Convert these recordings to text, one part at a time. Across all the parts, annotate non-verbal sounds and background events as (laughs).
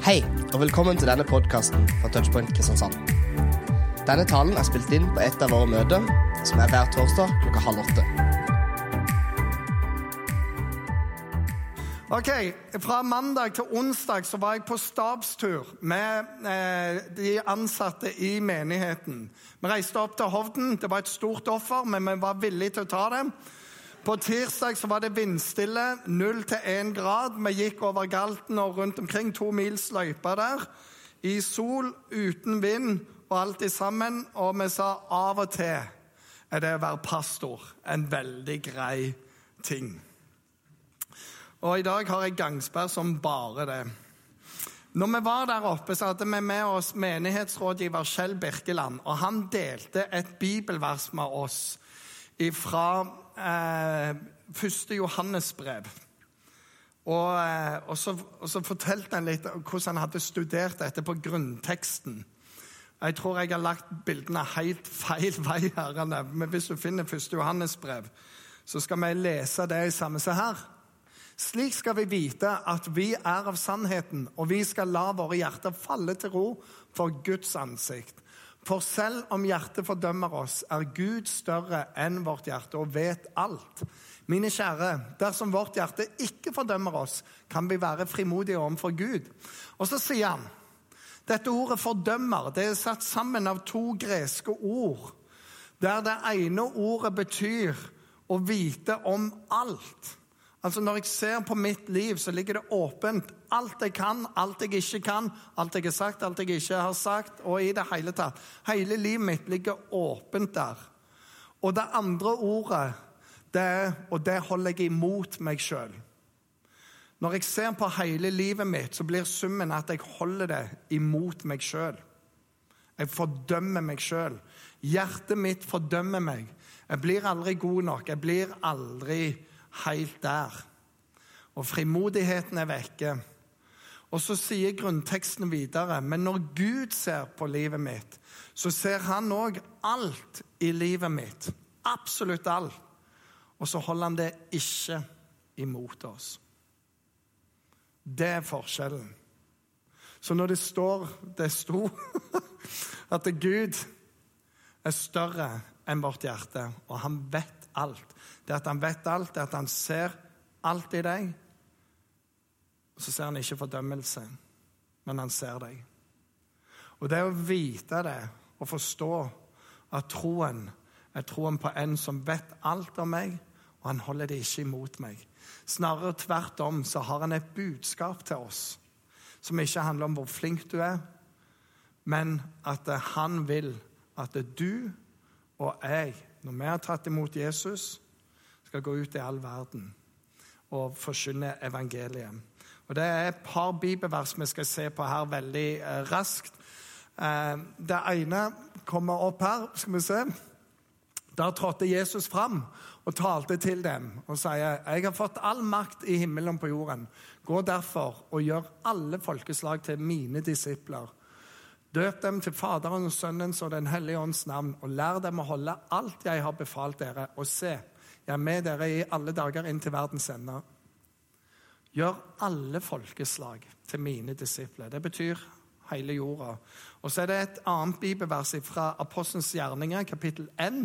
Hei, og velkommen til denne podkasten fra Touchpoint Kristiansand. Denne talen er spilt inn på et av våre møter, som er hver torsdag klokka halv åtte. Ok, Fra mandag til onsdag så var jeg på stabstur med eh, de ansatte i menigheten. Vi reiste opp til Hovden. Det var et stort offer, men vi var villige til å ta det. På tirsdag så var det vindstille, null til én grad. Vi gikk over Galten og rundt omkring to mils løype der. I sol, uten vind og alt sammen. Og vi sa av og til er det å være pastor en veldig grei ting. Og i dag har jeg gangsperr som bare det. Når vi var der oppe, så hadde vi med oss menighetsrådgiver Kjell Birkeland. Og han delte et bibelvers med oss fra eh, første Johannesbrev. Og, eh, og, så, og, så, fortalte han litt om hvordan han hadde studert dette på grunnteksten. Jeg tror jeg har lagt bildene helt feil (laughs) vei. her, Men hvis du finner første Johannesbrev, så skal vi lese det i samme. Se her. Slik skal vi vite at vi er av sannheten, og vi skal la våre hjerter falle til ro for Guds ansikt. For selv om hjertet fordømmer oss, er Gud større enn vårt hjerte og vet alt. Mine kjære, dersom vårt hjerte ikke fordømmer oss, kan vi være frimodige overfor Gud. Og så sier han dette ordet 'fordømmer' det er satt sammen av to greske ord, der det ene ordet betyr å vite om alt. Altså Når jeg ser på mitt liv, så ligger det åpent. Alt jeg kan, alt jeg ikke kan, alt jeg har sagt, alt jeg ikke har sagt. Og i det hele tatt. Hele livet mitt ligger åpent der. Og det andre ordet, det Og det holder jeg imot meg sjøl. Når jeg ser på hele livet mitt, så blir summen at jeg holder det imot meg sjøl. Jeg fordømmer meg sjøl. Hjertet mitt fordømmer meg. Jeg blir aldri god nok. Jeg blir aldri helt der. Og frimodigheten er vekke. Og så sier grunnteksten videre, men når Gud ser på livet mitt, så ser han òg alt i livet mitt. Absolutt alt. Og så holder han det ikke imot oss. Det er forskjellen. Så når det står Det sto (laughs) at Gud er større enn vårt hjerte, og han vet alt det at han vet alt, det at han ser alt i deg. Så ser han ikke fordømmelse, men han ser deg. Og det å vite det og forstå at troen er troen på en som vet alt om meg, og han holder det ikke imot meg. Snarere tvert om så har han et budskap til oss som ikke handler om hvor flink du er, men at han vil at du og jeg, når vi har tatt imot Jesus, skal gå ut i all verden og forkynne evangeliet. Og Det er et par bibelvers vi skal se på her veldig eh, raskt. Eh, det ene kommer opp her. skal vi se. Der trådte Jesus fram og talte til dem og sier, 'Jeg har fått all makt i himmelen og på jorden.' 'Gå derfor og gjør alle folkeslag til mine disipler.' Døp dem til Faderens, Sønnens og Den hellige ånds navn, og lær dem å holde alt jeg har befalt dere. Og se, jeg er med dere i alle dager inn til verdens ende. Gjør alle folkeslag til mine disipler. Det betyr hele jorda. Og så er det et annet bibelvers fra Apostelens gjerninger, kapittel 1.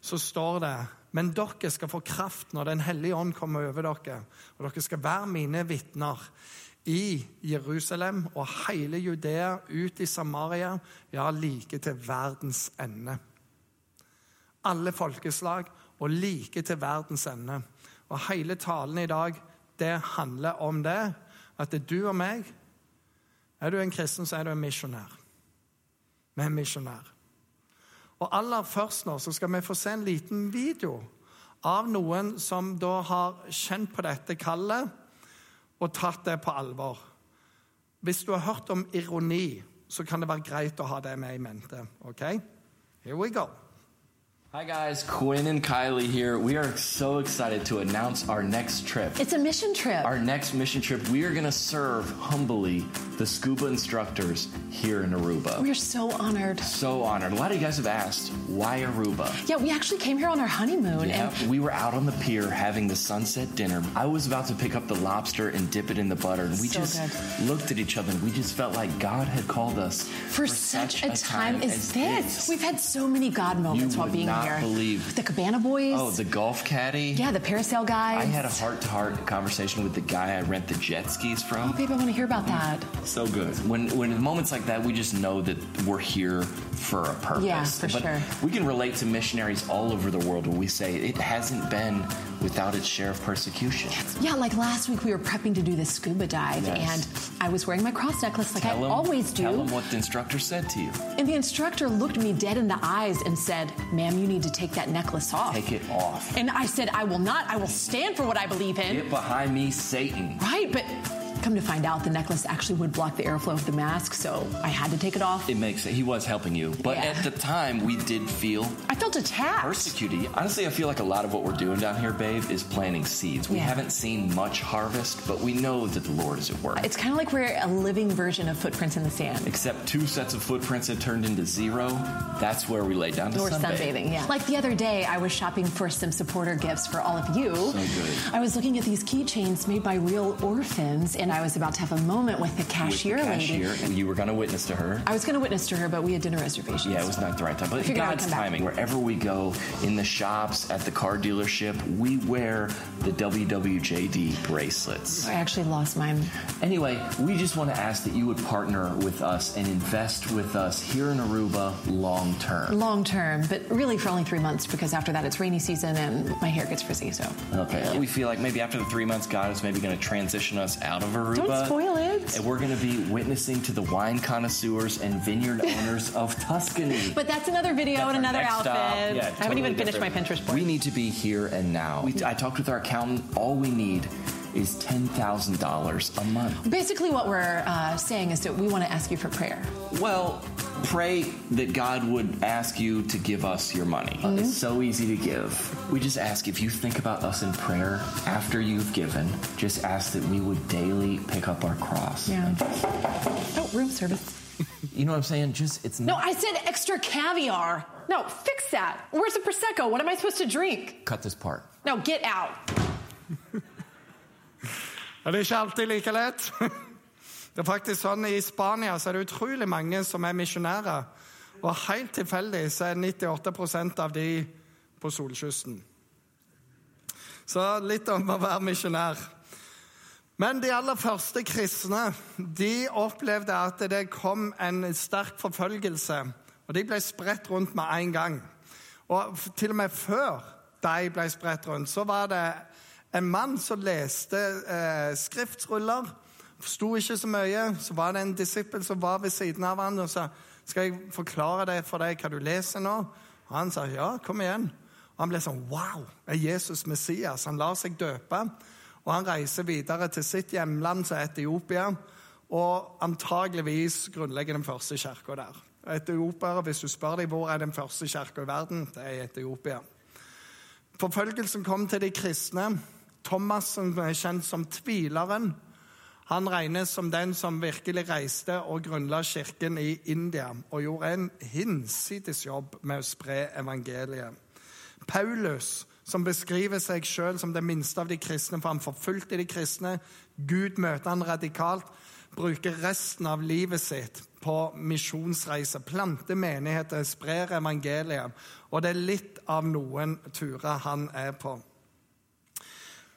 Så står det men dere skal få kraft når Den hellige ånd kommer over dere. Og dere skal være mine vitner i Jerusalem og hele Judea, ut i Samaria, ja, like til verdens ende. Alle folkeslag og like til verdens ende. Og hele talen i dag, det handler om det. At det er du og meg Er du en kristen, så er du en misjonær. Vi er misjonær. Og aller først nå så skal vi få se en liten video av noen som da har kjent på dette kallet og tatt det på alvor. Hvis du har hørt om ironi, så kan det være greit å ha det med i mente. ok? Here we go. Hi guys, Quinn and Kylie here. We are so excited to announce our next trip. It's a mission trip. Our next mission trip, we are going to serve humbly the scuba instructors here in Aruba. We're so honored. So honored. A lot of you guys have asked, why Aruba? Yeah, we actually came here on our honeymoon. Yeah, And we were out on the pier having the sunset dinner. I was about to pick up the lobster and dip it in the butter, and we So just good. looked at each other and we just felt like God had called us for, such, a time, as this. We've had so many God moments while would being not here. believe- The Cabana Boys. Oh, the golf caddy. yeah, the parasail guys. I had a heart to heart conversation with the guy I rent the jet skis from. Oh, babe, I want to hear about that. So good. When when in moments like that, we just know that we're here for a purpose. Yeah, for but sure. We can relate to missionaries all over the world when we say it hasn't been without its share of persecution. Yeah, like last week we were prepping to do this scuba dive, Yes. and I was wearing my cross necklace like I 'em- always do. Tell them what the instructor said to you. And the instructor looked me dead in the eyes and said, Ma'am, you need to take that necklace off. Take it off. And I said, I will not. I will stand for what I believe in. Get behind me, Satan. Right, but come to find out, the necklace actually would block the airflow of the mask, so I had to take it off. It makes it. He was helping you, but Yeah. at the time we did feel I felt attacked. persecuted. Honestly, I feel like a lot of what we're doing down here, babe, is planting seeds. We Yeah. haven't seen much harvest, but we know that the Lord is at work. It's kind of like we're a living version of Footprints in the Sand. Except two sets of footprints had turned into zero. That's where we lay down to Or sunbathe. sunbathing, yeah. Like the other day, I was shopping for some supporter gifts for all of you. So good. I was looking at these keychains made by real orphans, and I was about to have a moment with the With the cashier, cashier, lady. and you were going to witness to her. I was going to witness to her, but we had dinner reservations. Yeah, it was not the right time. But figured I would God's come back. timing. Wherever we go, in the shops, at the car dealership, we wear the WWJD bracelets. I actually lost mine. Anyway, we just want to ask that you would partner with us and invest with us here in Aruba long term. Long term, but really for only three months because after that it's rainy season and my hair gets frizzy. So Okay, we feel like maybe after the three months, God is maybe going to transition us out of Aruba. Don't spoil it. And we're going to be witnessing to the wine connoisseurs and vineyard (laughs) owners of Tuscany. But that's another video That's and another outfit. Yeah, I haven't totally even finished my Pinterest board. We need to be here and now. We, I talked with our accountant. All we need is $10,000 a month. Basically, what we're uh, saying is that we want to ask you for prayer. Well, pray that God would ask you to give us your money. Mm-hmm. It's so easy to give. We just ask if you think about us in prayer after you've given, just ask that we would daily pick up our cross. Yeah. Oh, room service. You know what I'm saying? Just, it's not. No. I said extra caviar. No, fix that. Where's the prosecco? What am I supposed to drink? Cut this part. No, get out. Og det er ikke alltid like lett. (laughs) Det er faktisk sånn I Spania så er det utrolig mange som er misjonærer. Og helt tilfeldig så er 98% av de på solkysten. Så litt om å være misjonær. Men de aller første kristne de opplevde at det kom en sterk forfølgelse. Og de ble spredt rundt med en gang. Og til og med før de ble spredt rundt, så var det en mann som leste eh, skriftsruller. Forsto ikke så mye. Så var det en disippel som var ved siden av han og sa skal jeg forklare det for deg hva du leser nå. Og han sa ja, kom igjen. Og han ble sånn Wow! Er Jesus Messias? Han lar seg døpe. Og han reiser videre til sitt hjemland, som er Etiopia. Og antageligvis grunnlegger den første kirka der. Etiopiere, hvis du spør dem hvor er den første kirka i verden, det er i Etiopia. Forfølgelsen kom til de kristne. Thomas, som er kjent som tvileren, han regnes som den som virkelig reiste og grunnla kirken i India og gjorde en hinsides jobb med å spre evangeliet. Paulus, som beskriver seg sjøl som det minste av de kristne, for han forfulgte de kristne. Gud møter han radikalt, bruker resten av livet sitt på misjonsreise. Planter menigheter, sprer evangeliet. Og det er litt av noen turer han er på.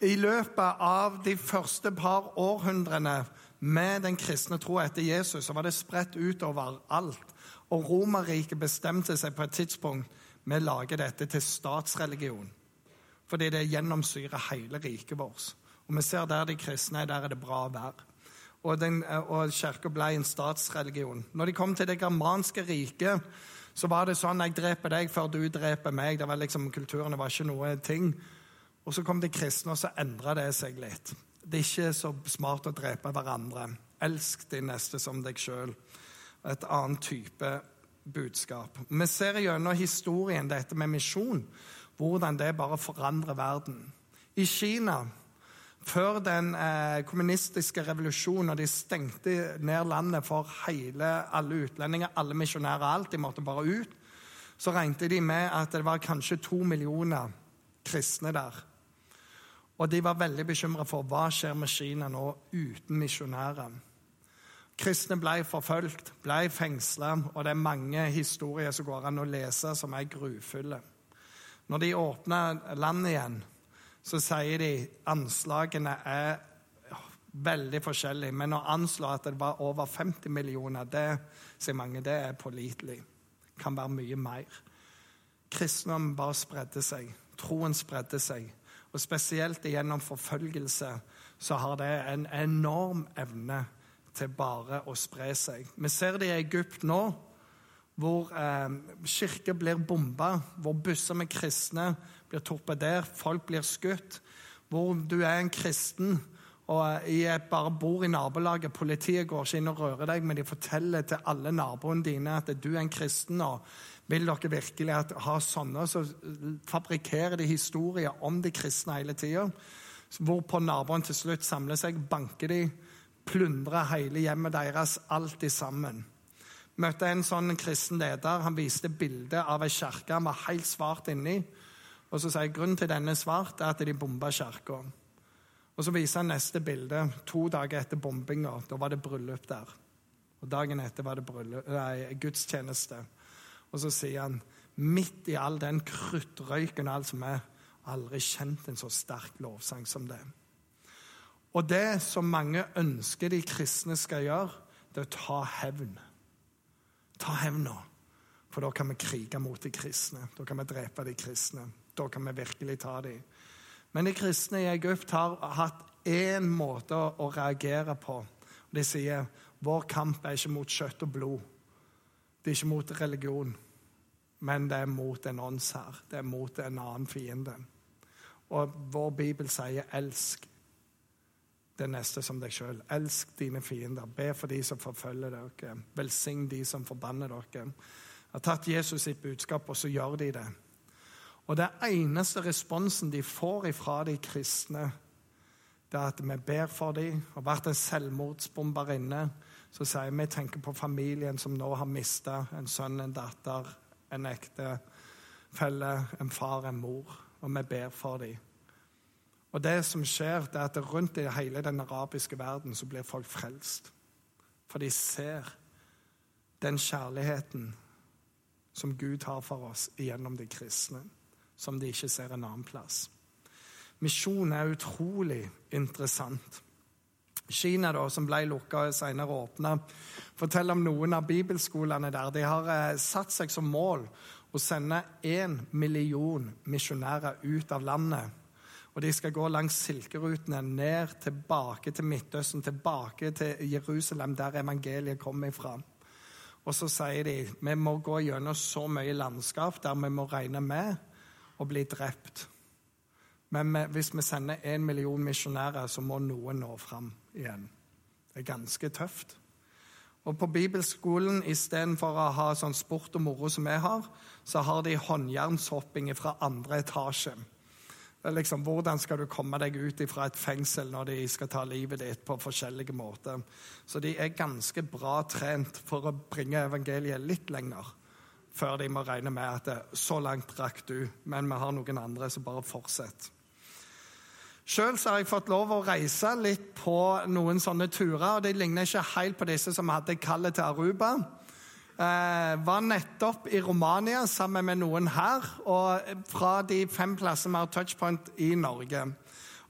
I løpet av de første par århundrene med den kristne tro etter Jesus, så var det spredt utover alt. Og Romerriket bestemte seg på et tidspunkt med å lage dette til statsreligion. Fordi det gjennomsyrer hele riket vårt. Og vi ser der de kristne er, der er det bra vær. Og, den, og kirka ble en statsreligion. Når de kom til det germanske riket, så var det sånn jeg dreper deg før du dreper meg. Det var liksom, Kulturene var ikke noe ting. Og så kom de kristne, og så endra det seg litt. Det er ikke så smart å drepe hverandre. Elsk din neste som deg sjøl. Et annet type budskap. Vi ser gjennom historien dette med misjon, hvordan det bare forandrer verden. I Kina, før den eh, kommunistiske revolusjonen, og de stengte ned landet for hele, alle utlendinger, alle misjonærer, alt, de måtte bare ut, så regnet de med at det var kanskje to millioner kristne der. Og de var veldig bekymra for hva skjer med Kina nå uten misjonærer. Kristne ble forfulgt, ble fengsla, og det er mange historier som går an å lese, som er grufulle. Når de åpner landet igjen, så sier de anslagene er veldig forskjellige. Men å anslå at det var over 50 millioner, det sier mange, det er pålitelig. Kan være mye mer. Kristendom bare spredde seg. Troen spredde seg. Og spesielt gjennom forfølgelse så har det en enorm evne til bare å spre seg. Vi ser det i Egypt nå, hvor eh, kirker blir bomba, hvor busser med kristne blir torpedert, folk blir skutt. Hvor du er en kristen og jeg bare bor i nabolaget. Politiet går ikke inn og rører deg, men de forteller til alle naboene dine at du er en kristen. og Vil dere virkelig ha sånne? Så fabrikkerer de historier om de kristne hele tida. Hvorpå naboen til slutt samler seg, banker de, plundrer hele hjemmet deres, alt sammen. Møtte en sånn kristen leder. Han viste bilde av ei kirke. Han var helt svart inni. Og så sier jeg grunnen til denne svart er at de bomba kirka. Og Så viser han neste bilde to dager etter bombinga. Da var det bryllup der. Og Dagen etter var det bryllup, nei, gudstjeneste. Og så sier han midt i all den kruttrøyken og alt som er, aldri kjent en så sterk lovsang som det. Og det som mange ønsker de kristne skal gjøre, det er å ta hevn. Ta hevn nå. For da kan vi krige mot de kristne. Da kan vi drepe de kristne. Da kan vi virkelig ta dem. Men de kristne i Egypt har hatt én måte å reagere på. De sier vår kamp er ikke mot kjøtt og blod. Det er ikke mot religion, men det er mot en åndshær. Det er mot en annen fiende. Og vår bibel sier 'elsk det neste som deg sjøl'. Elsk dine fiender. Be for de som forfølger dere. Velsign de som forbanner dere. Jeg Har tatt Jesus sitt budskap, og så gjør de det. Og det eneste responsen de får ifra de kristne, det er at vi ber for dem. Har vært en selvmordsbomberinne. Så sier vi tenker på familien som nå har mista en sønn, en datter, en ektefelle, en far, en mor. Og vi ber for dem. Og det som skjer, det er at rundt i hele den arabiske verden så blir folk frelst. For de ser den kjærligheten som Gud har for oss gjennom de kristne som de ikke ser en annen plass. Misjon er utrolig interessant. Kina, da, som ble lukka og senere åpna, forteller om noen av bibelskolene der. De har eh, satt seg som mål å sende én million misjonærer ut av landet. Og De skal gå langs silkerutene ned tilbake til Midtøsten, tilbake til Jerusalem, der evangeliet kommer ifra. Og så sier de vi må gå gjennom så mye landskap der vi må regne med å bli drept. Men hvis vi sender én million misjonærer, så må noen nå fram igjen. Det er ganske tøft. Og På bibelskolen istedenfor å ha sånn sport og moro som vi har, så har de håndjernshopping fra andre etasje. Det er liksom, Hvordan skal du komme deg ut fra et fengsel når de skal ta livet ditt på forskjellige måter? Så de er ganske bra trent for å bringe evangeliet litt lenger før de må regne med at det, så langt rakk du, men vi har noen andre, så bare fortsett. Sjøl har jeg fått lov å reise litt på noen sånne turer. og De ligner ikke helt på disse som hadde kallet til Aruba. Eh, var nettopp i Romania sammen med noen her, og fra de fem plassene vi har touchpoint i Norge.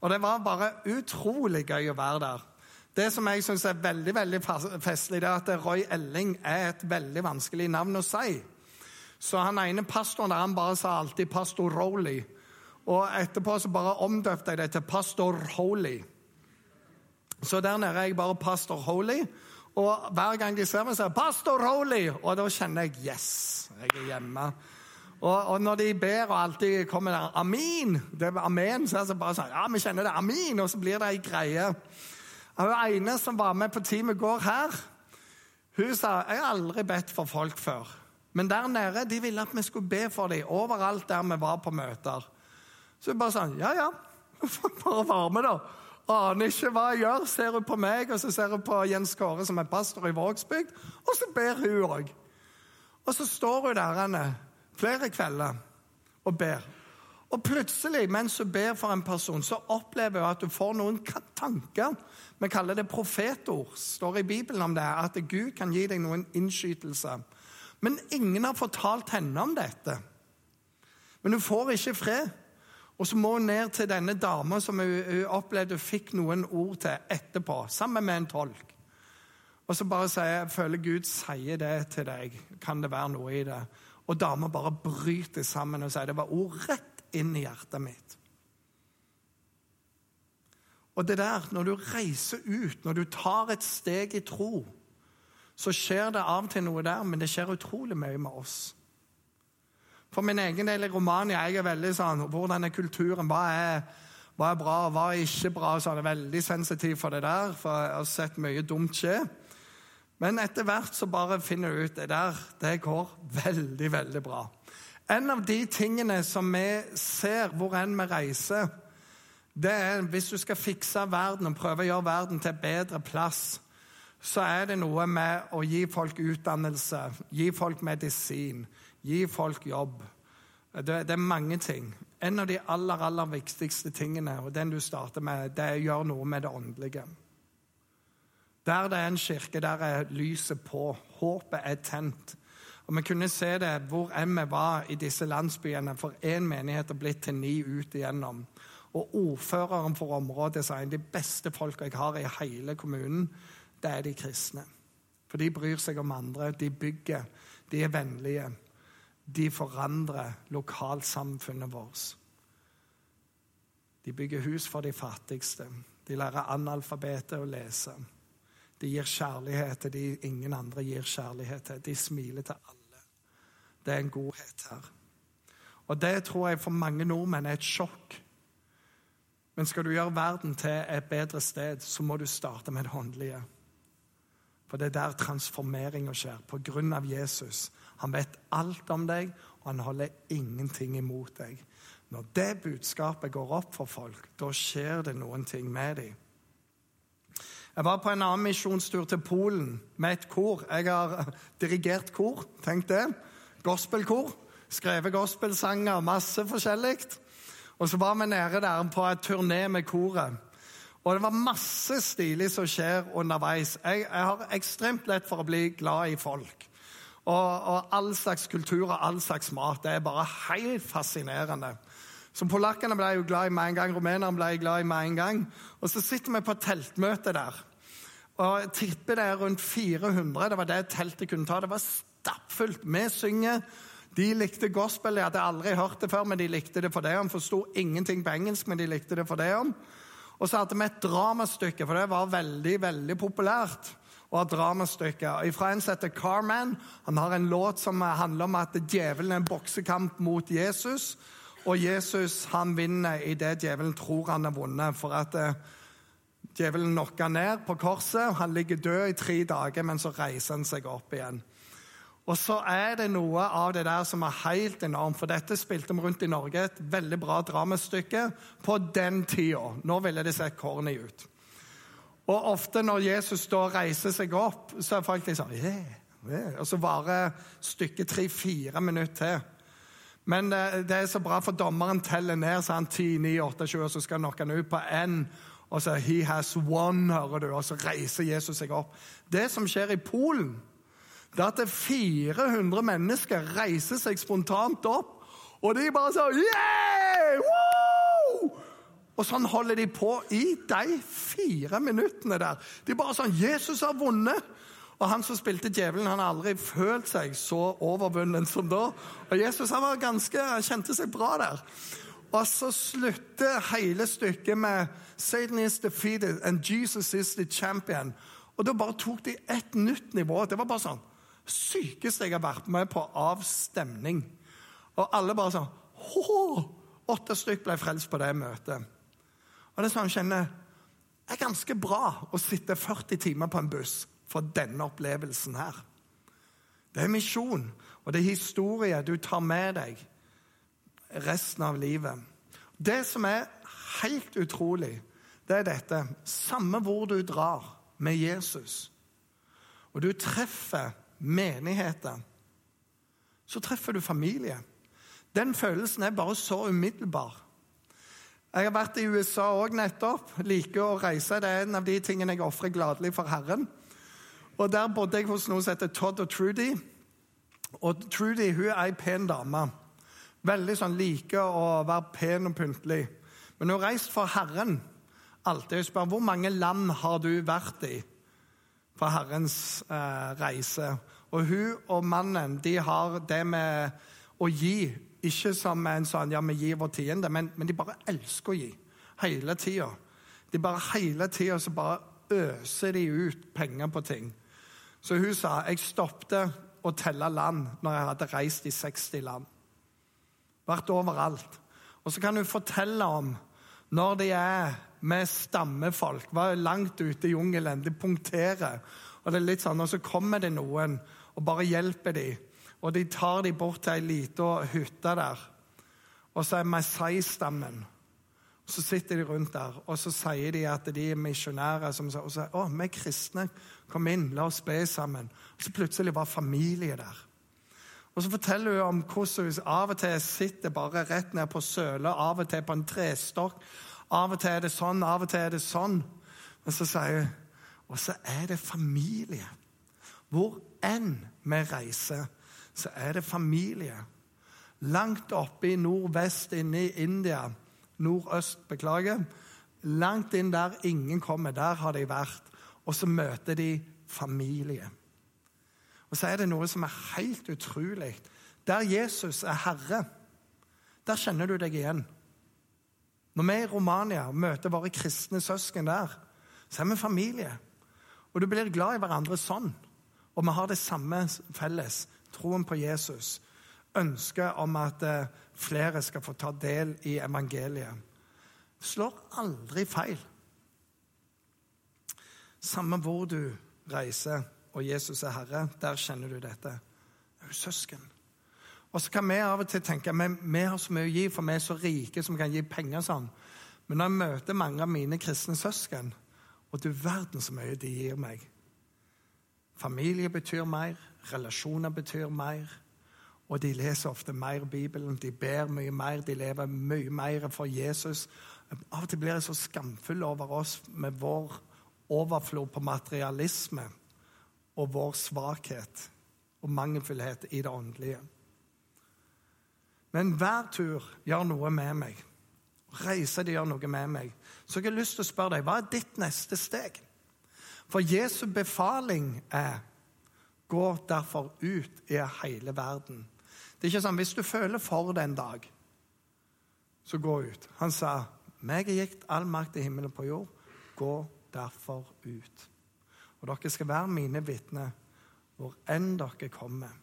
Og Det var bare utrolig gøy å være der. Det som jeg syns er veldig veldig festlig, det er at Roy Elling er et veldig vanskelig navn å si. Så han ene pastoren der, han bare sa alltid 'Pastor Rowley'. Og etterpå så bare omdøpte jeg det til 'Pastor Holy'. Så der nede er jeg bare 'Pastor Holy'. Og hver gang de ser meg, sier 'Pastor Holy'. Og da kjenner jeg 'Yes, jeg er hjemme'. Og, og, når de ber, og alltid kommer der 'Amin', det er amen, så er det bare sånn 'Ja, vi kjenner det. Amin'. Og så blir det ei greie. Hun ene som var med på teamet går her, hun sa 'Jeg har aldri bedt for folk før'. Men der nede de ville at vi skulle be for dem overalt der vi var på møter. Så jeg bare sånn Ja, ja. Bare være med, da. Aner ikke hva jeg gjør. Ser hun på meg, og så ser hun på Jens Kåre, som er pastor i Vågsbygd, og så ber hun òg. Og så står hun der henne flere kvelder og ber. Og plutselig, mens hun ber for en person, så opplever hun at hun får noen tanker. Vi kaller det profetord. står i Bibelen om det, at Gud kan gi deg noen innskytelser. Men ingen har fortalt henne om dette. Men hun får ikke fred. Og så må hun ned til denne dama som hun, hun opplevde hun fikk noen ord til etterpå, sammen med en tolk. Og så bare sier jeg føler Gud sier det til deg. Kan det være noe i det? Og dama bare bryter sammen og sier det var ord rett inn i hjertet mitt. Og det der, når du reiser ut, når du tar et steg i tro, så skjer det av og til noe der, men det skjer utrolig mye med oss. For min egen del i Romania jeg er veldig sånn Hvordan er kulturen? Hva er, hva er bra, hva er ikke bra? Så er det veldig sensitiv for det der, for jeg har sett mye dumt skje. Men etter hvert så bare finner du ut det der det går veldig, veldig bra. En av de tingene som vi ser hvor enn vi reiser, det er hvis du skal fikse verden og prøve å gjøre verden til en bedre plass, så er det noe med å gi folk utdannelse, gi folk medisin, Gi folk jobb. Det, det, er mange ting. En av de aller aller viktigste tingene og den du starter med, det er å gjøre noe med det åndelige. Der det er en kirke, der er lyset på. Håpet er tent. Og Vi kunne se det hvor enn vi var i disse landsbyene, for én menighet er blitt til ni ut igjennom. Og ordføreren for området sa de beste folka jeg har i hele kommunen, det er de kristne. For de bryr seg om andre, de bygger, de er vennlige de forandrer lokalsamfunnet vårt. De bygger hus for de fattigste. De lærer analfabeter å lese. De gir kjærlighet til de ingen andre gir kjærlighet til. De smiler til alle. Det er en godhet her. Og det tror jeg for mange nordmenn er et sjokk. Men skal du gjøre verden til et bedre sted, så må du starte med det åndelige. For det er der transformeringa skjer, på grunn av Jesus. Han vet alt om deg, og han holder ingenting imot deg. Når det budskapet går opp for folk, da skjer det noen ting med dem. Jeg var på en annen misjonstur til Polen med et kor. Jeg har (laughs) dirigert kor, tenk det. Gospelkor. Skrevet gospelsanger, masse forskjellig. Og så var vi nede der på et turné med koret. Og det var masse stilig som skjer underveis. Jeg, jeg har ekstremt lett for å bli glad i folk. Og, og all slags kultur og all slags mat. Det er bare helt fascinerende. Så Polakkene ble jo glad i med en gang, rumenerne ble glad i med en gang. Og så sitter vi på teltmøte der. Og jeg tipper det er rundt 400. Det var det teltet kunne ta. Det var stappfullt. Vi synger. De likte gospel. De hadde aldri hørt det før, men de likte det for det om. Forsto ingenting på engelsk, men de likte det for det om. Og så hadde vi et dramastykke, for det var veldig, veldig populært og har dramastykker. Fra en som heter Carman. Han har en låt som handler om at djevelen er en boksekamp mot Jesus. Og Jesus han vinner i det djevelen tror han har vunnet. For at uh, djevelen knocker ned på korset. Han ligger død i tre dager, men så reiser han seg opp igjen. Og så er det noe av det der som er helt enormt. For dette spilte vi rundt i Norge. Et veldig bra dramastykke på den tida. Nå ville det sett corny ut. Og ofte når Jesus da reiser seg opp, så er folk litt sånn yeah, yeah. Og så varer stykket tre-fire minutter til. Men det, det, er så bra, for dommeren teller ned så han 10, 9, 8, 20, og så skal han knocke han ut på én. Og så 'He has won', hører du, og så reiser Jesus seg opp. Det som skjer i Polen, det er at 400 mennesker reiser seg spontant opp, og de bare sånn yeah! Woo! Og sånn holder de på i de fire minuttene der. De bare sånn 'Jesus har vunnet!' Og han som spilte djevelen, han har aldri følt seg så overvunnet som da. Og Jesus han var ganske, han kjente seg bra der. Og så slutter hele stykket med 'Satan is defeated and Jesus is the champion'. Og da bare tok de et nytt nivå. Det var bare sånn sykeste jeg har vært med på av stemning. Og alle bare sånn Hå! Åtte stykk ble frelst på det møtet. Og det er sånn jeg kjenner Det er ganske bra å sitte 40 timer på en buss for denne opplevelsen her. Det er misjon, og det er historie du tar med deg resten av livet. Det som er helt utrolig, det er dette. Samme hvor du drar med Jesus, og du treffer menigheter, så treffer du familie. Den følelsen er bare så umiddelbar. Jeg har vært i USA òg nettopp. Liker å reise. Det er en av de tingene jeg ofrer gladelig for Herren. Og Der bodde jeg hos noen som heter Todd og Trudy. Og Trudy hun er ei pen dame. Veldig sånn liker å være pen og pyntelig. Men hun har reist for Herren. Alltid jeg spør hvor mange land har du vært i for Herrens eh, reise. Og hun og mannen de har det med å gi ikke som en sånn ja, vi gir vår tiende, men, men de bare elsker å gi. Hele tida. De bare hele tida så bare øser de ut penger på ting. Så hun sa jeg stoppet å telle land når jeg hadde reist i 60 land. Vært overalt. Og så kan hun fortelle om når de er med stammefolk, var langt ute i jungelen, de punkterer. Og det er litt sånn, og så kommer det noen og bare hjelper dem. Og de tar dem bort til ei lita hytte der. Og så er Masai-stammen. Så sitter de rundt der, og så sier de at de er misjonærer. Som, og så sier å, vi er kristne. Kom inn, la oss be sammen. Og så plutselig var familie der. Og så forteller hun om hvordan hun av og til sitter bare rett ned på sølet, av og til på en trestokk. Av og til er det sånn, av og til er det sånn. Og så sier hun Og så er det familie. Hvor enn vi reiser, så er det familie. Langt oppe i nordvest, inne i India, nordøst, beklager. Langt inn der ingen kommer. Der har de vært. Og så møter de familie. Og så er det noe som er helt utrolig. Der Jesus er herre, der kjenner du deg igjen. Når vi i Romania møter våre kristne søsken der, så er vi familie. Og du blir glad i hverandre sånn. Og vi har det samme felles troen på Jesus, ønsket om at eh, flere skal få ta del i evangeliet, slår aldri feil. Samme hvor du reiser og Jesus er Herre, der kjenner du dette. Det er jo søsken. Og så kan vi av og til tenke at vi har så mye å gi, for vi er så rike som kan gi penger sånn. Men når jeg møter mange av mine kristne søsken, og du verden så mye de gir meg Familie betyr mer, relasjoner betyr mer. Og de leser ofte mer Bibelen, de ber mye mer, de lever mye mer for Jesus. Av og til blir jeg så skamfull over oss med vår overflod på materialisme og vår svakhet og mangelfullhet i det åndelige. Men hver tur gjør noe med meg. Reiser det gjør noe med meg. Så jeg har lyst til å spørre deg, hva er ditt neste steg? For Jesu befaling er gå derfor ut i hele verden. Det er ikke sånn hvis du føler for det en dag, så gå ut. Han sa, 'Meg er gitt all makt i himmelen på jord. Gå derfor ut.' Og dere skal være mine vitner hvor enn dere kommer.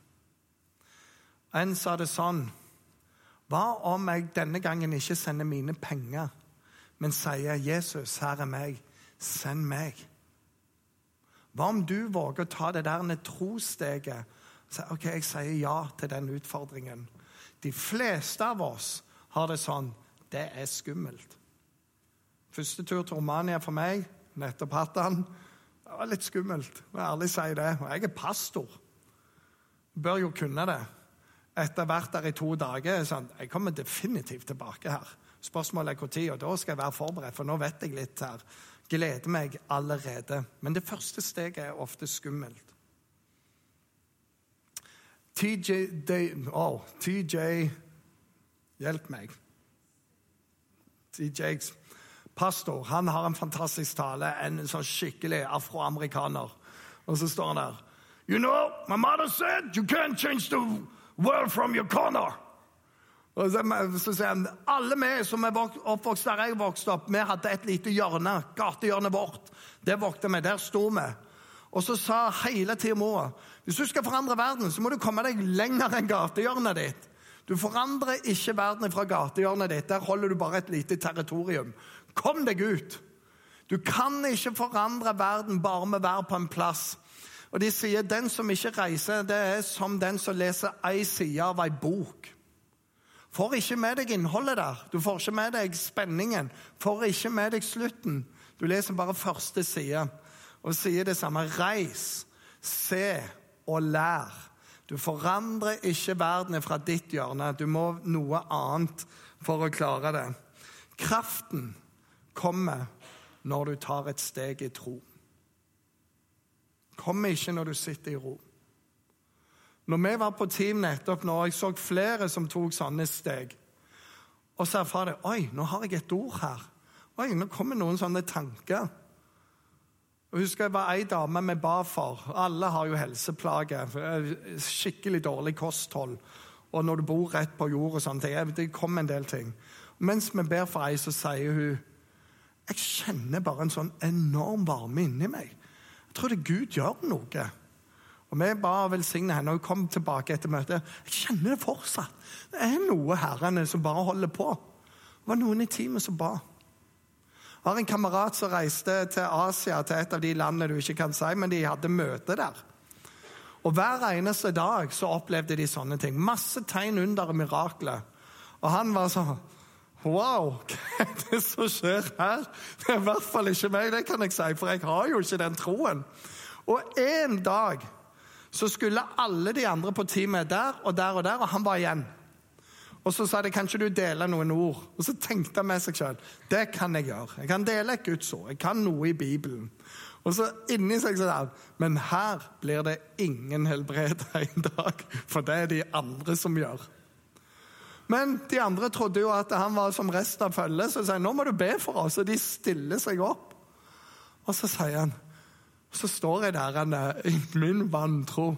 En sa det sånn Hva om jeg denne gangen ikke sender mine penger, men sier 'Jesus, her er meg. Send meg'? Hva om du våger å ta det der trossteget? Ok, jeg sier ja til den utfordringen. De fleste av oss har det sånn. Det er skummelt. Første tur til Romania for meg, nettopp hatt den. Det var litt skummelt, må ærlig si det. Og jeg er pastor. Bør jo kunne det. Etter hvert der i to dager sånn, Jeg kommer definitivt tilbake her. Spørsmålet er når, og da skal jeg være forberedt, for nå vet jeg litt her gleder meg allerede. Men det første steget er ofte skummelt. TJ oh, TJ Hjelp meg. TJs pastor han har en fantastisk tale, en sånn skikkelig afroamerikaner. Og så står han der. You know, my mother said you can't change the world from your corner. Og så sier han, Alle vi som er oppvokst der jeg vokste opp, vi hadde et lite hjørne. Gatehjørnet vårt. Det vokte vi. Der sto vi. Og så sa hele tida mora hvis du skal forandre verden, så må du komme deg lenger enn gatehjørnet ditt. Du forandrer ikke verden fra gatehjørnet ditt. Der holder du bare et lite territorium. Kom deg ut! Du kan ikke forandre verden bare med å være på en plass. Og de sier den som ikke reiser, det er som den som leser ei side av ei bok. Får ikke med deg innholdet der. Du får ikke med deg spenningen. Får ikke med deg slutten. Du leser bare første side og sier det samme. Reis, se og lær. Du forandrer ikke verden fra ditt hjørne. Du må noe annet for å klare det. Kraften kommer når du tar et steg i tro. Kommer ikke når du sitter i ro. Når vi var på team nettopp nå, jeg så flere som tok sånne steg, og så erfarte jeg oi, nå har jeg et ord her. Oi, nå kommer noen sånne tanker. Jeg husker jeg var ei dame vi ba for. Alle har jo helseplager. Skikkelig dårlig kosthold. Og når du bor rett på jord og sånne ting. Det kom en del ting. Mens vi ber for ei, så sier hun Jeg kjenner bare en sånn enorm varme inni meg. Jeg tror det Gud gjør noe. Og Vi ba velsigne henne, og hun kom tilbake etter møtet. Jeg kjenner det fortsatt. Det er noe herrene som bare holder på. Det var noen i teamet som ba. Jeg har en kamerat som reiste til Asia, til et av de landene du ikke kan si, men de hadde møte der. Og Hver eneste dag så opplevde de sånne ting. Masse tegn under og mirakler. Og han var sånn Wow, (laughs) hva er det som skjer her? Det er i hvert fall ikke meg, det kan jeg si, for jeg har jo ikke den troen. Og en dag så skulle alle de andre på teamet der og der og der, og han var igjen. Og så sa de kan ikke du dele noen ord? Og så tenkte han med seg sjøl det kan jeg gjøre. Jeg kan dele et Guds ord. Jeg kan noe i Bibelen. Og så inni seg sa han men her blir det ingen helbreda (laughs) en dag, for det er de andre som gjør. Men de andre trodde jo at han var som resten av følget, så sa sier nå må du be for oss. Og de stiller seg opp. Og så sier han så står jeg der han, i min vantro.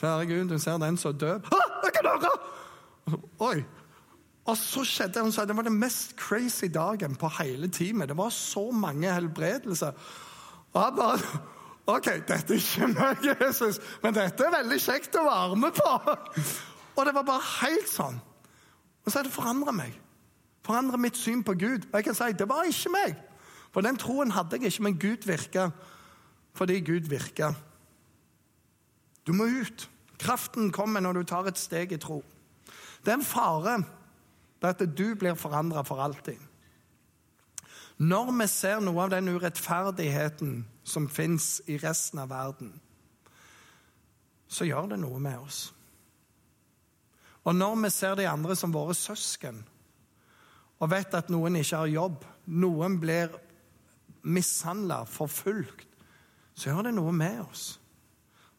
Kjære Gud, du ser den som død. Jeg kan høre! Oi! Og så skjedde hun sa, Det var den mest crazy dagen på hele teamet. Det var så mange helbredelser. Og jeg bare OK, dette er ikke meg, Jesus, men dette er veldig kjekt å være med på. Og det var bare helt sånn. Og så har det forandra meg. Forandra mitt syn på Gud. Og jeg kan si det var ikke meg. For den troen hadde jeg ikke, men Gud virka fordi Gud virka. Du må ut. Kraften kommer når du tar et steg i tro. Det er en fare at du blir forandra for alltid. Når vi ser noe av den urettferdigheten som fins i resten av verden, så gjør det noe med oss. Og når vi ser de andre som våre søsken, og vet at noen ikke har jobb, noen blir mishandla, forfulgt, så gjør det noe med oss.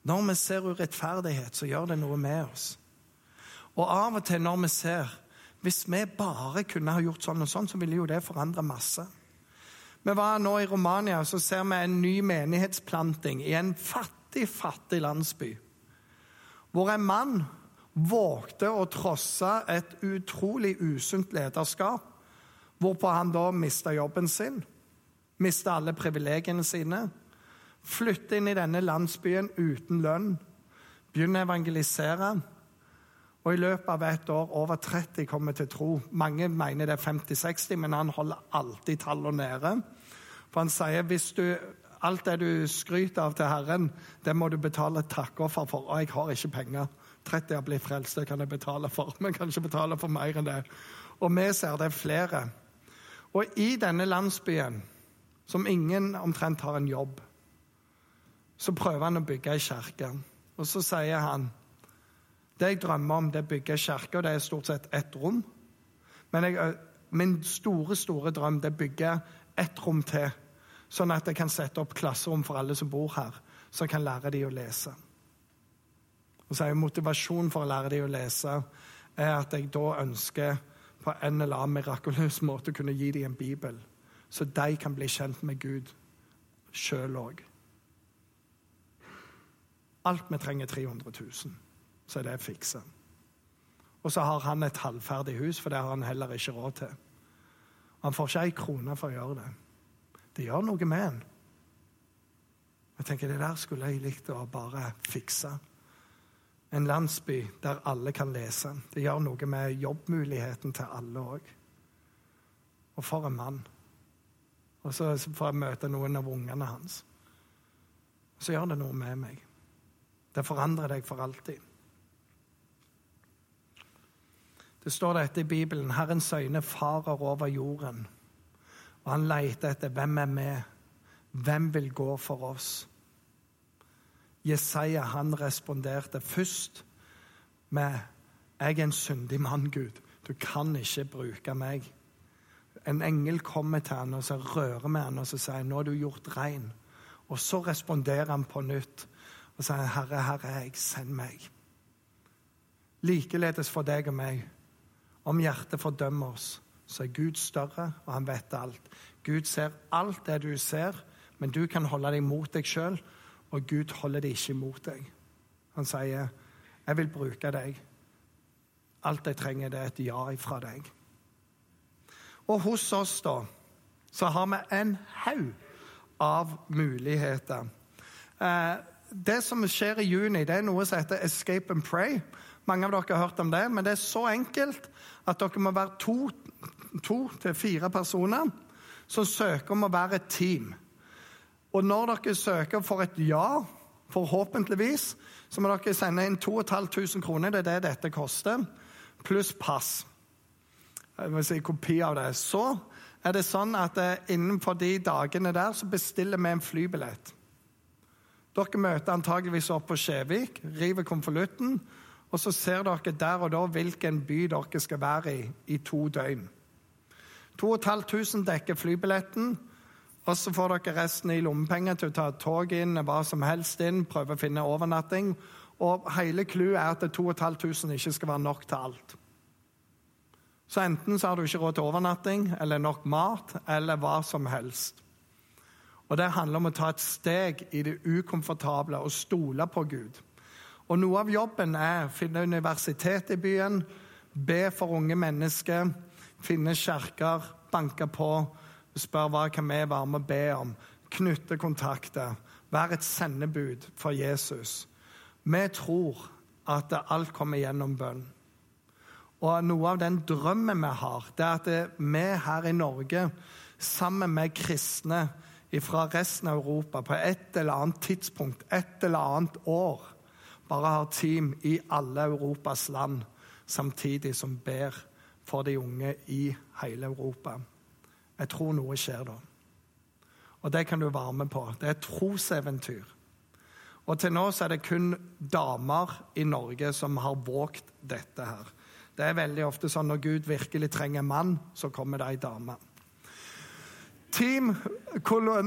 Når vi ser urettferdighet, så gjør det noe med oss. Og av og til når vi ser Hvis vi bare kunne ha gjort sånn og sånn, så ville jo det forandre masse. Vi var nå i Romania, så ser vi en ny menighetsplanting i en fattig, fattig landsby. Hvor en mann vågte å trosse et utrolig usunt lederskap. Hvorpå han da mista jobben sin, mista alle privilegiene sine Flytte inn i denne landsbyen uten lønn. Begynne å evangelisere. Og i løpet av et år over 30 kommer til tro. Mange mener det er 50-60, men han holder alltid tallene nede. For han sier hvis du, alt det du skryter av til Herren, det må du betale takkoffer for. Og jeg har ikke penger. 30 har blitt frelst, det kan jeg betale for. Men kan ikke betale for mer enn det. Og vi ser det er flere. Og i denne landsbyen, som ingen omtrent har en jobb så prøver han å bygge ei kirke. Og så sier han det jeg drømmer om, det er å bygge kirke, og det er stort sett ett rom. Men jeg, min store, store drøm det er å bygge ett rom til, sånn at jeg kan sette opp klasserom for alle som bor her, så jeg kan lære dem å lese. Og så er Motivasjonen for å lære dem å lese er at jeg da ønsker på en eller annen mirakuløs måte å kunne gi dem en bibel, så de kan bli kjent med Gud sjøl òg. Alt vi trenger 300 000, så er det fiksa. Og så har han et halvferdig hus, for det har han heller ikke råd til. Han får ikke ei krone for å gjøre det. Det gjør noe med en. Jeg tenker Det der skulle jeg likt å bare fikse. En landsby der alle kan lese. Det gjør noe med jobbmuligheten til alle òg. Og for en mann. Og så får jeg møte noen av ungene hans. Så gjør det noe med meg. Det forandrer deg for alltid. Det står dette i Bibelen. Herrens øyne farer over jorden, og han leter etter hvem er med. Hvem vil gå for oss? Jesaja han responderte først med 'Jeg er en syndig mann, Gud. Du kan ikke bruke meg.' En engel kommer til han og så rører med han og så sier 'Nå er du gjort rein'. Og så responderer han på nytt og sier 'Herre, her er jeg. Send meg'. Likeledes for deg og meg. Om hjertet fordømmer oss, så er Gud større, og han vet alt. Gud ser alt det du ser, men du kan holde deg mot deg sjøl, og Gud holder det ikke mot deg. Han sier, 'Jeg vil bruke deg'. Alt jeg trenger, det er et ja fra deg. Og hos oss, da, så har vi en haug av muligheter. Eh, det som skjer i juni, det er noe som heter Escape and Pray. Mange av dere har hørt om det, men det er så enkelt at dere må være to, to til fire personer som søker om å være et team. Og når dere søker for et ja, forhåpentligvis, så må dere sende inn 2500 kroner. Det er det dette koster. Pluss pass. Jeg vil si kopi av det. Så er det sånn at innenfor de dagene der så bestiller vi en flybillett. Dere møter antageligvis opp på Skjevik, river konvolutten, og så ser dere der og da hvilken by dere skal være i i to døgn. 2500 dekker flybilletten, og så får dere resten i lommepenger til å ta tog inn, hva som helst inn, prøve å finne overnatting. Og hele clouet er at 2500 ikke skal være nok til alt. Så enten så har du ikke råd til overnatting eller nok mat eller hva som helst. Og Det handler om å ta et steg i det ukomfortable og stole på Gud. Og Noe av jobben er å finne universitet i byen, be for unge mennesker, finne kjerker, banke på, spørre hva kan vi være med å be om, knytte kontakter, være et sendebud for Jesus. Vi tror at alt kommer gjennom bønn. Og noe av den drømmen vi har, det er at vi her i Norge, sammen med kristne fra resten av Europa, på et eller annet tidspunkt, et eller annet år, bare har team i alle Europas land samtidig som ber for de unge i hele Europa. Jeg tror noe skjer da. Og det kan du være med på. Det er et troseventyr. Og til nå så er det kun damer i Norge som har våget dette her. Det er veldig ofte sånn når Gud virkelig trenger mann, så kommer det ei dame. Team,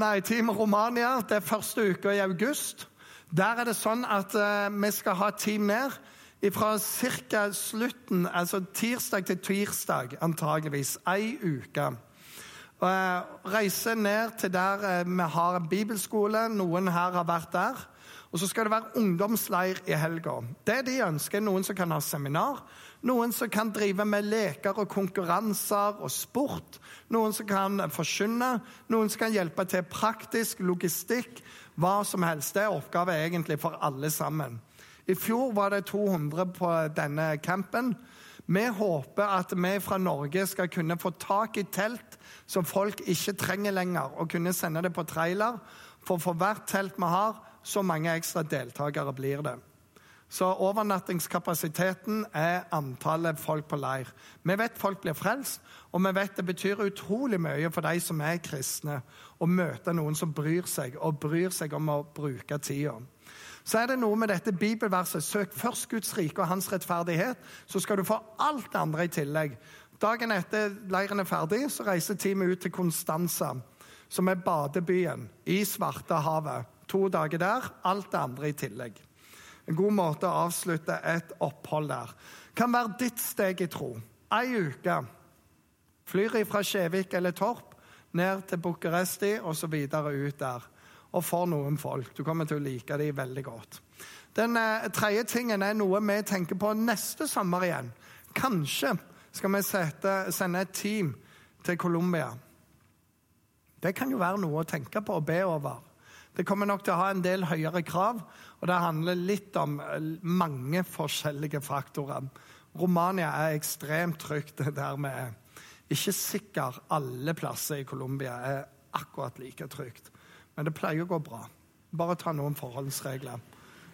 nei, Team Romania, det er første uka i august. Der er det sånn at uh, vi skal ha team ned fra ca. slutten, altså tirsdag til tirsdag, antageligvis. Ei uke. Uh, reise ned til der uh, vi har en bibelskole. Noen her har vært der. Og så skal det være ungdomsleir i helga. Det de ønsker, noen som kan ha seminar, noen som kan drive med leker og konkurranser og sport. Noen som kan forkynne, noen som kan hjelpe til praktisk, logistikk. Hva som helst. Det er oppgave egentlig for alle sammen. I fjor var det 200 på denne campen. Vi håper at vi fra Norge skal kunne få tak i telt som folk ikke trenger lenger, og kunne sende det på trailer. For for hvert telt vi har, så mange ekstra deltakere blir det. Så overnattingskapasiteten er antallet folk på leir. Vi vet folk blir frelst, og vi vet det betyr utrolig mye for de som er kristne, å møte noen som bryr seg, og bryr seg om å bruke tida. Så er det noe med dette bibelverset. Søk først Guds rike og hans rettferdighet, så skal du få alt det andre i tillegg. Dagen etter leiren er ferdig, så reiser teamet ut til Konstanza, som er badebyen i Svartehavet. To dager der, alt det andre i tillegg. En god måte å avslutte et opphold der. Kan være ditt steg i tro. Ei uke. Flyr fra Skjevik eller Torp ned til Bucuresti og så videre ut der. Og for noen folk. Du kommer til å like dem veldig godt. Den eh, tredje tingen er noe vi tenker på neste sommer igjen. Kanskje skal vi sette, sende et team til Colombia. Det kan jo være noe å tenke på og be over. Det kommer nok til å ha en del høyere krav, og det handler litt om eh, mange forskjellige faktorer. Romania er ekstremt trygt der vi er. Ikke sikkert alle plasser i Colombia er akkurat like trygt, men det pleier å gå bra. Bare ta noen forholdsregler.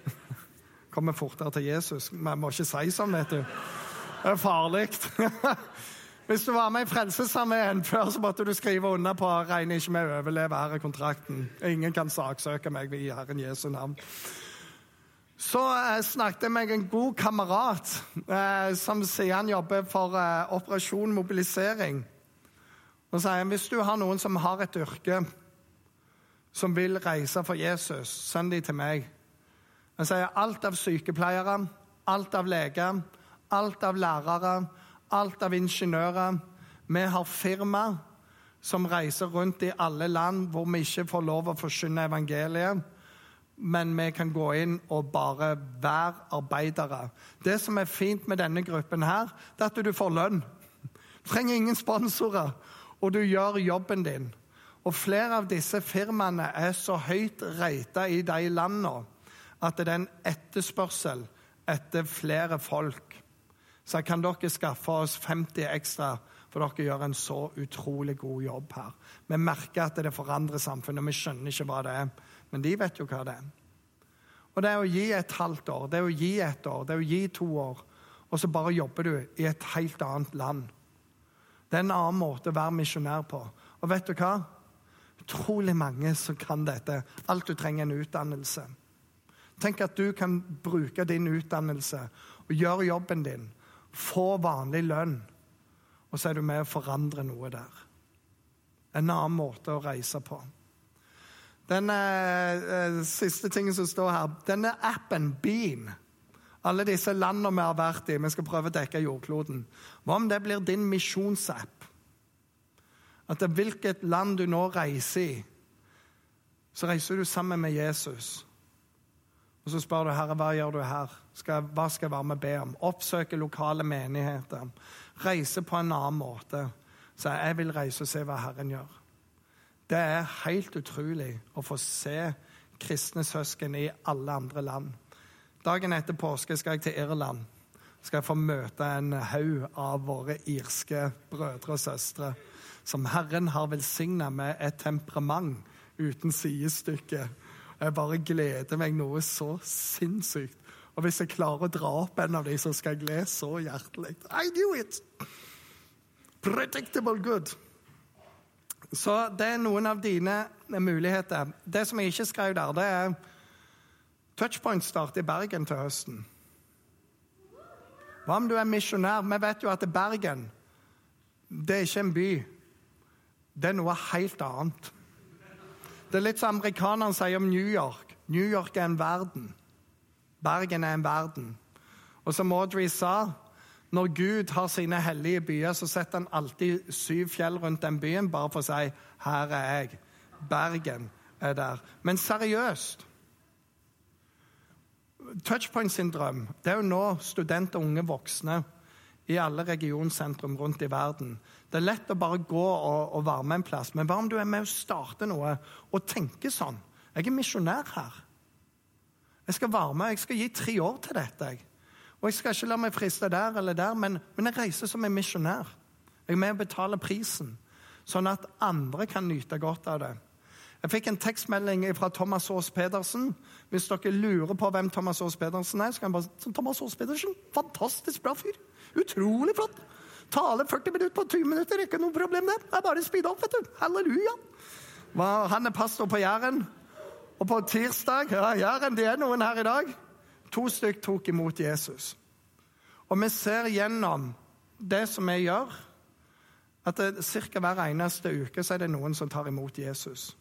(laughs) kommer fortere til Jesus. Jeg må ikke si sånn, vet du. Det er farlig. (laughs) Hvis du var med i Frelsesarmeen før, så måtte du skrive under på regner ikke med å overleve her i kontrakten. Ingen kan saksøke meg i Herren Jesu navn. Så eh, snakket jeg med en god kamerat eh, som sier han jobber for eh, Operasjon mobilisering. Og sier hvis du har noen som har et yrke, som vil reise for Jesus, send de til meg. Han sier alt av sykepleiere, alt av leger, alt av lærere, alt av ingeniører. Vi har firma som reiser rundt i alle land hvor vi ikke får lov å forkynne evangeliet, men vi kan gå inn og bare være arbeidere. Det som er fint med denne gruppen, her, det er at du får lønn. Du trenger ingen sponsorer, og du gjør jobben din. Og flere av disse firmaene er så høyt rata i de landene at det er en etterspørsel etter flere folk. Så kan dere skaffe oss 50 ekstra, for dere gjør en så utrolig god jobb her. Vi merker at det forandrer samfunnet, og vi skjønner ikke hva det er. Men de vet jo hva det er. Og det er å gi et halvt år, det er å gi et år, det er å gi to år, og så bare jobber du i et helt annet land. Det er en annen måte å være misjonær på. Og vet du hva? Utrolig mange som kan dette. Alt du trenger, en utdannelse. Tenk at du kan bruke din utdannelse og gjøre jobben din. Få vanlig lønn, og så er du med å forandre noe der. En annen måte å reise på. Den eh, siste tingen som står her, denne appen Beam Alle disse landene vi har vært i, vi skal prøve å dekke jordkloden. Hva om det blir din misjonsapp? At hvilket land du nå reiser i, så reiser du sammen med Jesus. Og så spør du Herre, hva gjør du her? Skal, hva skal jeg være med og be om? Oppsøke lokale menigheter. Reise på en annen måte. Så jeg vil reise og se hva Herren gjør. Det er helt utrolig å få se kristne søsken i alle andre land. Dagen etter påske skal jeg til Irland. Skal jeg få møte en haug av våre irske brødre og søstre som Herren har velsigna med et temperament uten sidestykke. Jeg bare gleder meg noe så sinnssykt. Og hvis jeg klarer å dra opp en av dem, så skal jeg le så hjertelig. I knew it! Predictable good. Så det er noen av dine muligheter. Det som jeg ikke skrev der, det er touchpoint-start i Bergen til høsten. Hva om du er misjonær? Vi vet jo at Bergen det er ikke en by. Det er noe helt annet. Det er litt som amerikanerne sier om New York. New York er en verden. Bergen er en verden. Og som Audrey sa, når Gud har sine hellige byer, så setter han alltid syv fjell rundt den byen bare for å si 'Her er jeg'. Bergen er der. Men seriøst Touchpoint sin drøm det er jo nå studenter og unge voksne i alle regionsentrum rundt i verden. Det er lett å bare gå og, og være med en plass, men hva om du er med å starte noe og tenke sånn? Jeg er misjonær her. Jeg skal være med, jeg skal gi tre år til dette. Og jeg skal ikke la meg friste der eller der, men, men jeg reiser som en misjonær. Jeg er med å betale prisen, sånn at andre kan nyte godt av det. Jeg fikk en tekstmelding fra Thomas Aas Pedersen. Hvis dere lurer på hvem Thomas Aas Pedersen er, så kan jeg bare si Thomas Aas Pedersen, Fantastisk bra fyr. Utrolig flott. Tale 40 minutter på 20 minutter, ikke noe problem det. Er bare speeder opp, vet du. Halleluja. Han er pastor på Jæren. Og på tirsdag ja, Jæren, det er noen her i dag. To stykk tok imot Jesus. Og vi ser gjennom det som vi gjør, at ca. hver eneste uke så er det noen som tar imot Jesus.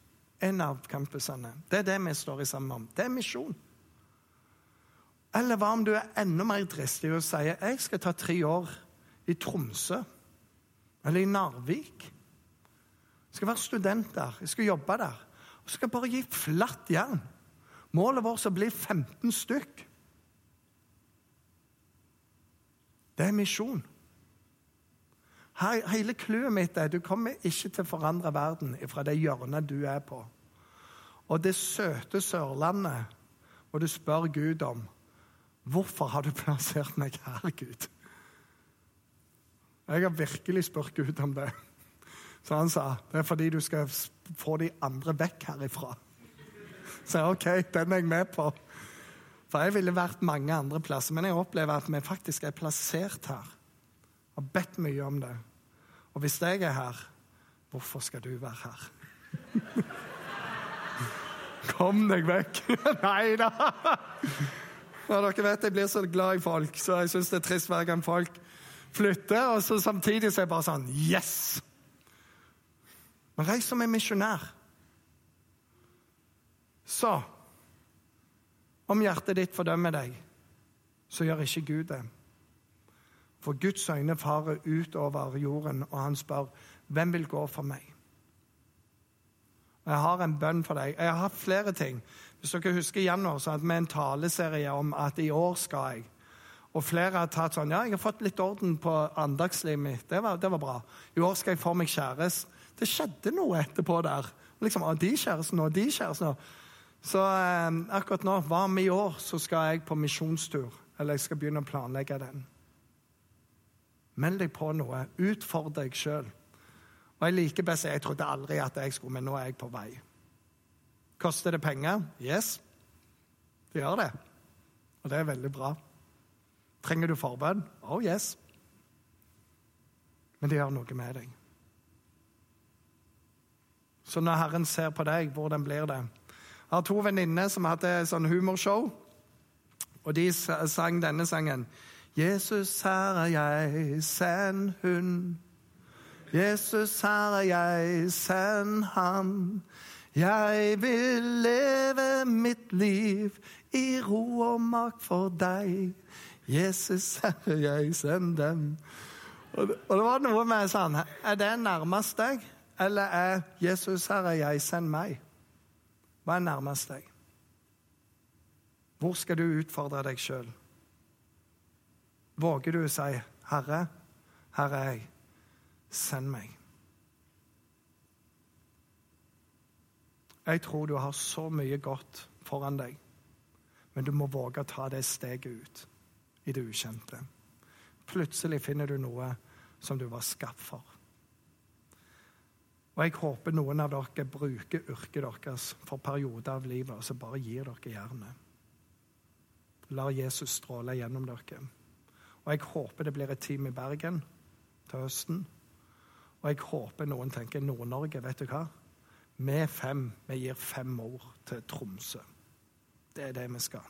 En av campusene. Det er det vi står i sammen om. Det er misjon. Eller hva om du er enda mer dristig og sier jeg skal ta tre år i Tromsø eller i Narvik? Jeg skal være student der, jeg skal jobbe der. Og så skal jeg bare gi flatt jern. Målet vårt er å bli 15 stykk. Det er misjon. Hele clouet mitt er du kommer ikke til å forandre verden fra det hjørnet du er på. Og det søte Sørlandet må du spørre Gud om. Hvorfor har du plassert meg her, Gud? Jeg har virkelig spurt Gud om det. Så han sa det er fordi du skal få de andre vekk herifra. Så jeg, OK, den er jeg med på. For jeg ville vært mange andre plasser, men jeg opplever at vi faktisk er plassert her. Har bedt mye om det. Og hvis jeg er her, hvorfor skal du være her? Kom deg vekk! (laughs) Nei da! Ja, dere vet Jeg blir så glad i folk, så jeg syns det er trist hver gang folk flytter. Og så samtidig så er jeg bare sånn Yes! Men reis som en misjonær. Så om hjertet ditt fordømmer deg, så gjør ikke Gud det. For Guds øyne farer utover jorden, og han spør, 'Hvem vil gå for meg?' Jeg har en bønn for deg. Jeg har hatt flere ting. Hvis dere husker i januar, så hadde vi en taleserie om at i år skal jeg. Og flere har tatt sånn Ja, jeg har fått litt orden på andagslivet mitt. Det var, det var bra. I år skal jeg få meg kjæreste. Det skjedde noe etterpå der. Liksom, de kjæresten og de kjæresten Så eh, akkurat nå, hva om i år, så skal jeg på misjonstur. Eller jeg skal begynne å planlegge den. Meld deg på noe. Utfordr deg sjøl. Og jeg liker best Jeg trodde aldri at jeg skulle, men nå er jeg på vei. Koster det penger? Yes. Det gjør det. Og det er veldig bra. Trenger du forbønn? Oh yes. Men det gjør noe med deg. Så når Herren ser på deg, hvordan blir det? Jeg har to venninner som hadde sånn humorshow, og de sang denne sangen. Jesus, her er jeg, send hun. Jesus, her er jeg, send ham. Jeg vil leve mitt liv i ro og makt for deg. Jesus, her er jeg, send dem. Og det, og det var noe med sånn Er det nærmest deg, eller er Jesus, her er jeg, send meg? Hva er nærmest deg? Hvor skal du utfordre deg sjøl? Våger du å si, 'Herre, her er jeg. Send meg'? Jeg tror du har så mye godt foran deg, men du må våge å ta det steget ut i det ukjente. Plutselig finner du noe som du var skapt for. Og jeg håper noen av dere bruker yrket deres for perioder av livet, og så bare gir dere jernet. La Jesus stråle gjennom dere. Og jeg håper det blir et team i Bergen til høsten. Og jeg håper noen tenker Nord-Norge, vet du hva? Vi fem, vi gir fem ord til Tromsø. Det er det vi skal.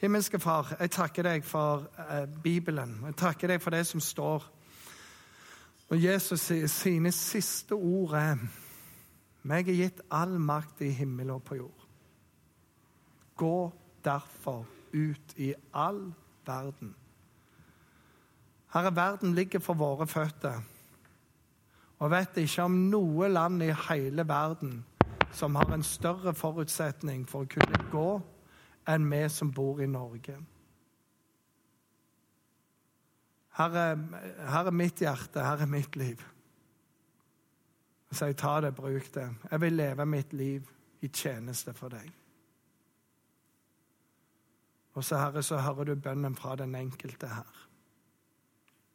Himmelske Far, jeg takker deg for eh, Bibelen. Jeg takker deg for det som står. Og Jesus sine siste ord er meg er gitt all makt i himmel og på jord. Gå derfor ut i all verden. Herre, verden ligger for våre føtter. Og vet ikke om noe land i hele verden som har en større forutsetning for å kunne gå enn vi som bor i Norge. Herre, her er mitt hjerte, her er mitt liv. Så jeg tar det, bruk det. Jeg vil leve mitt liv i tjeneste for deg. Og så, Herre, så hører du bønnen fra den enkelte her.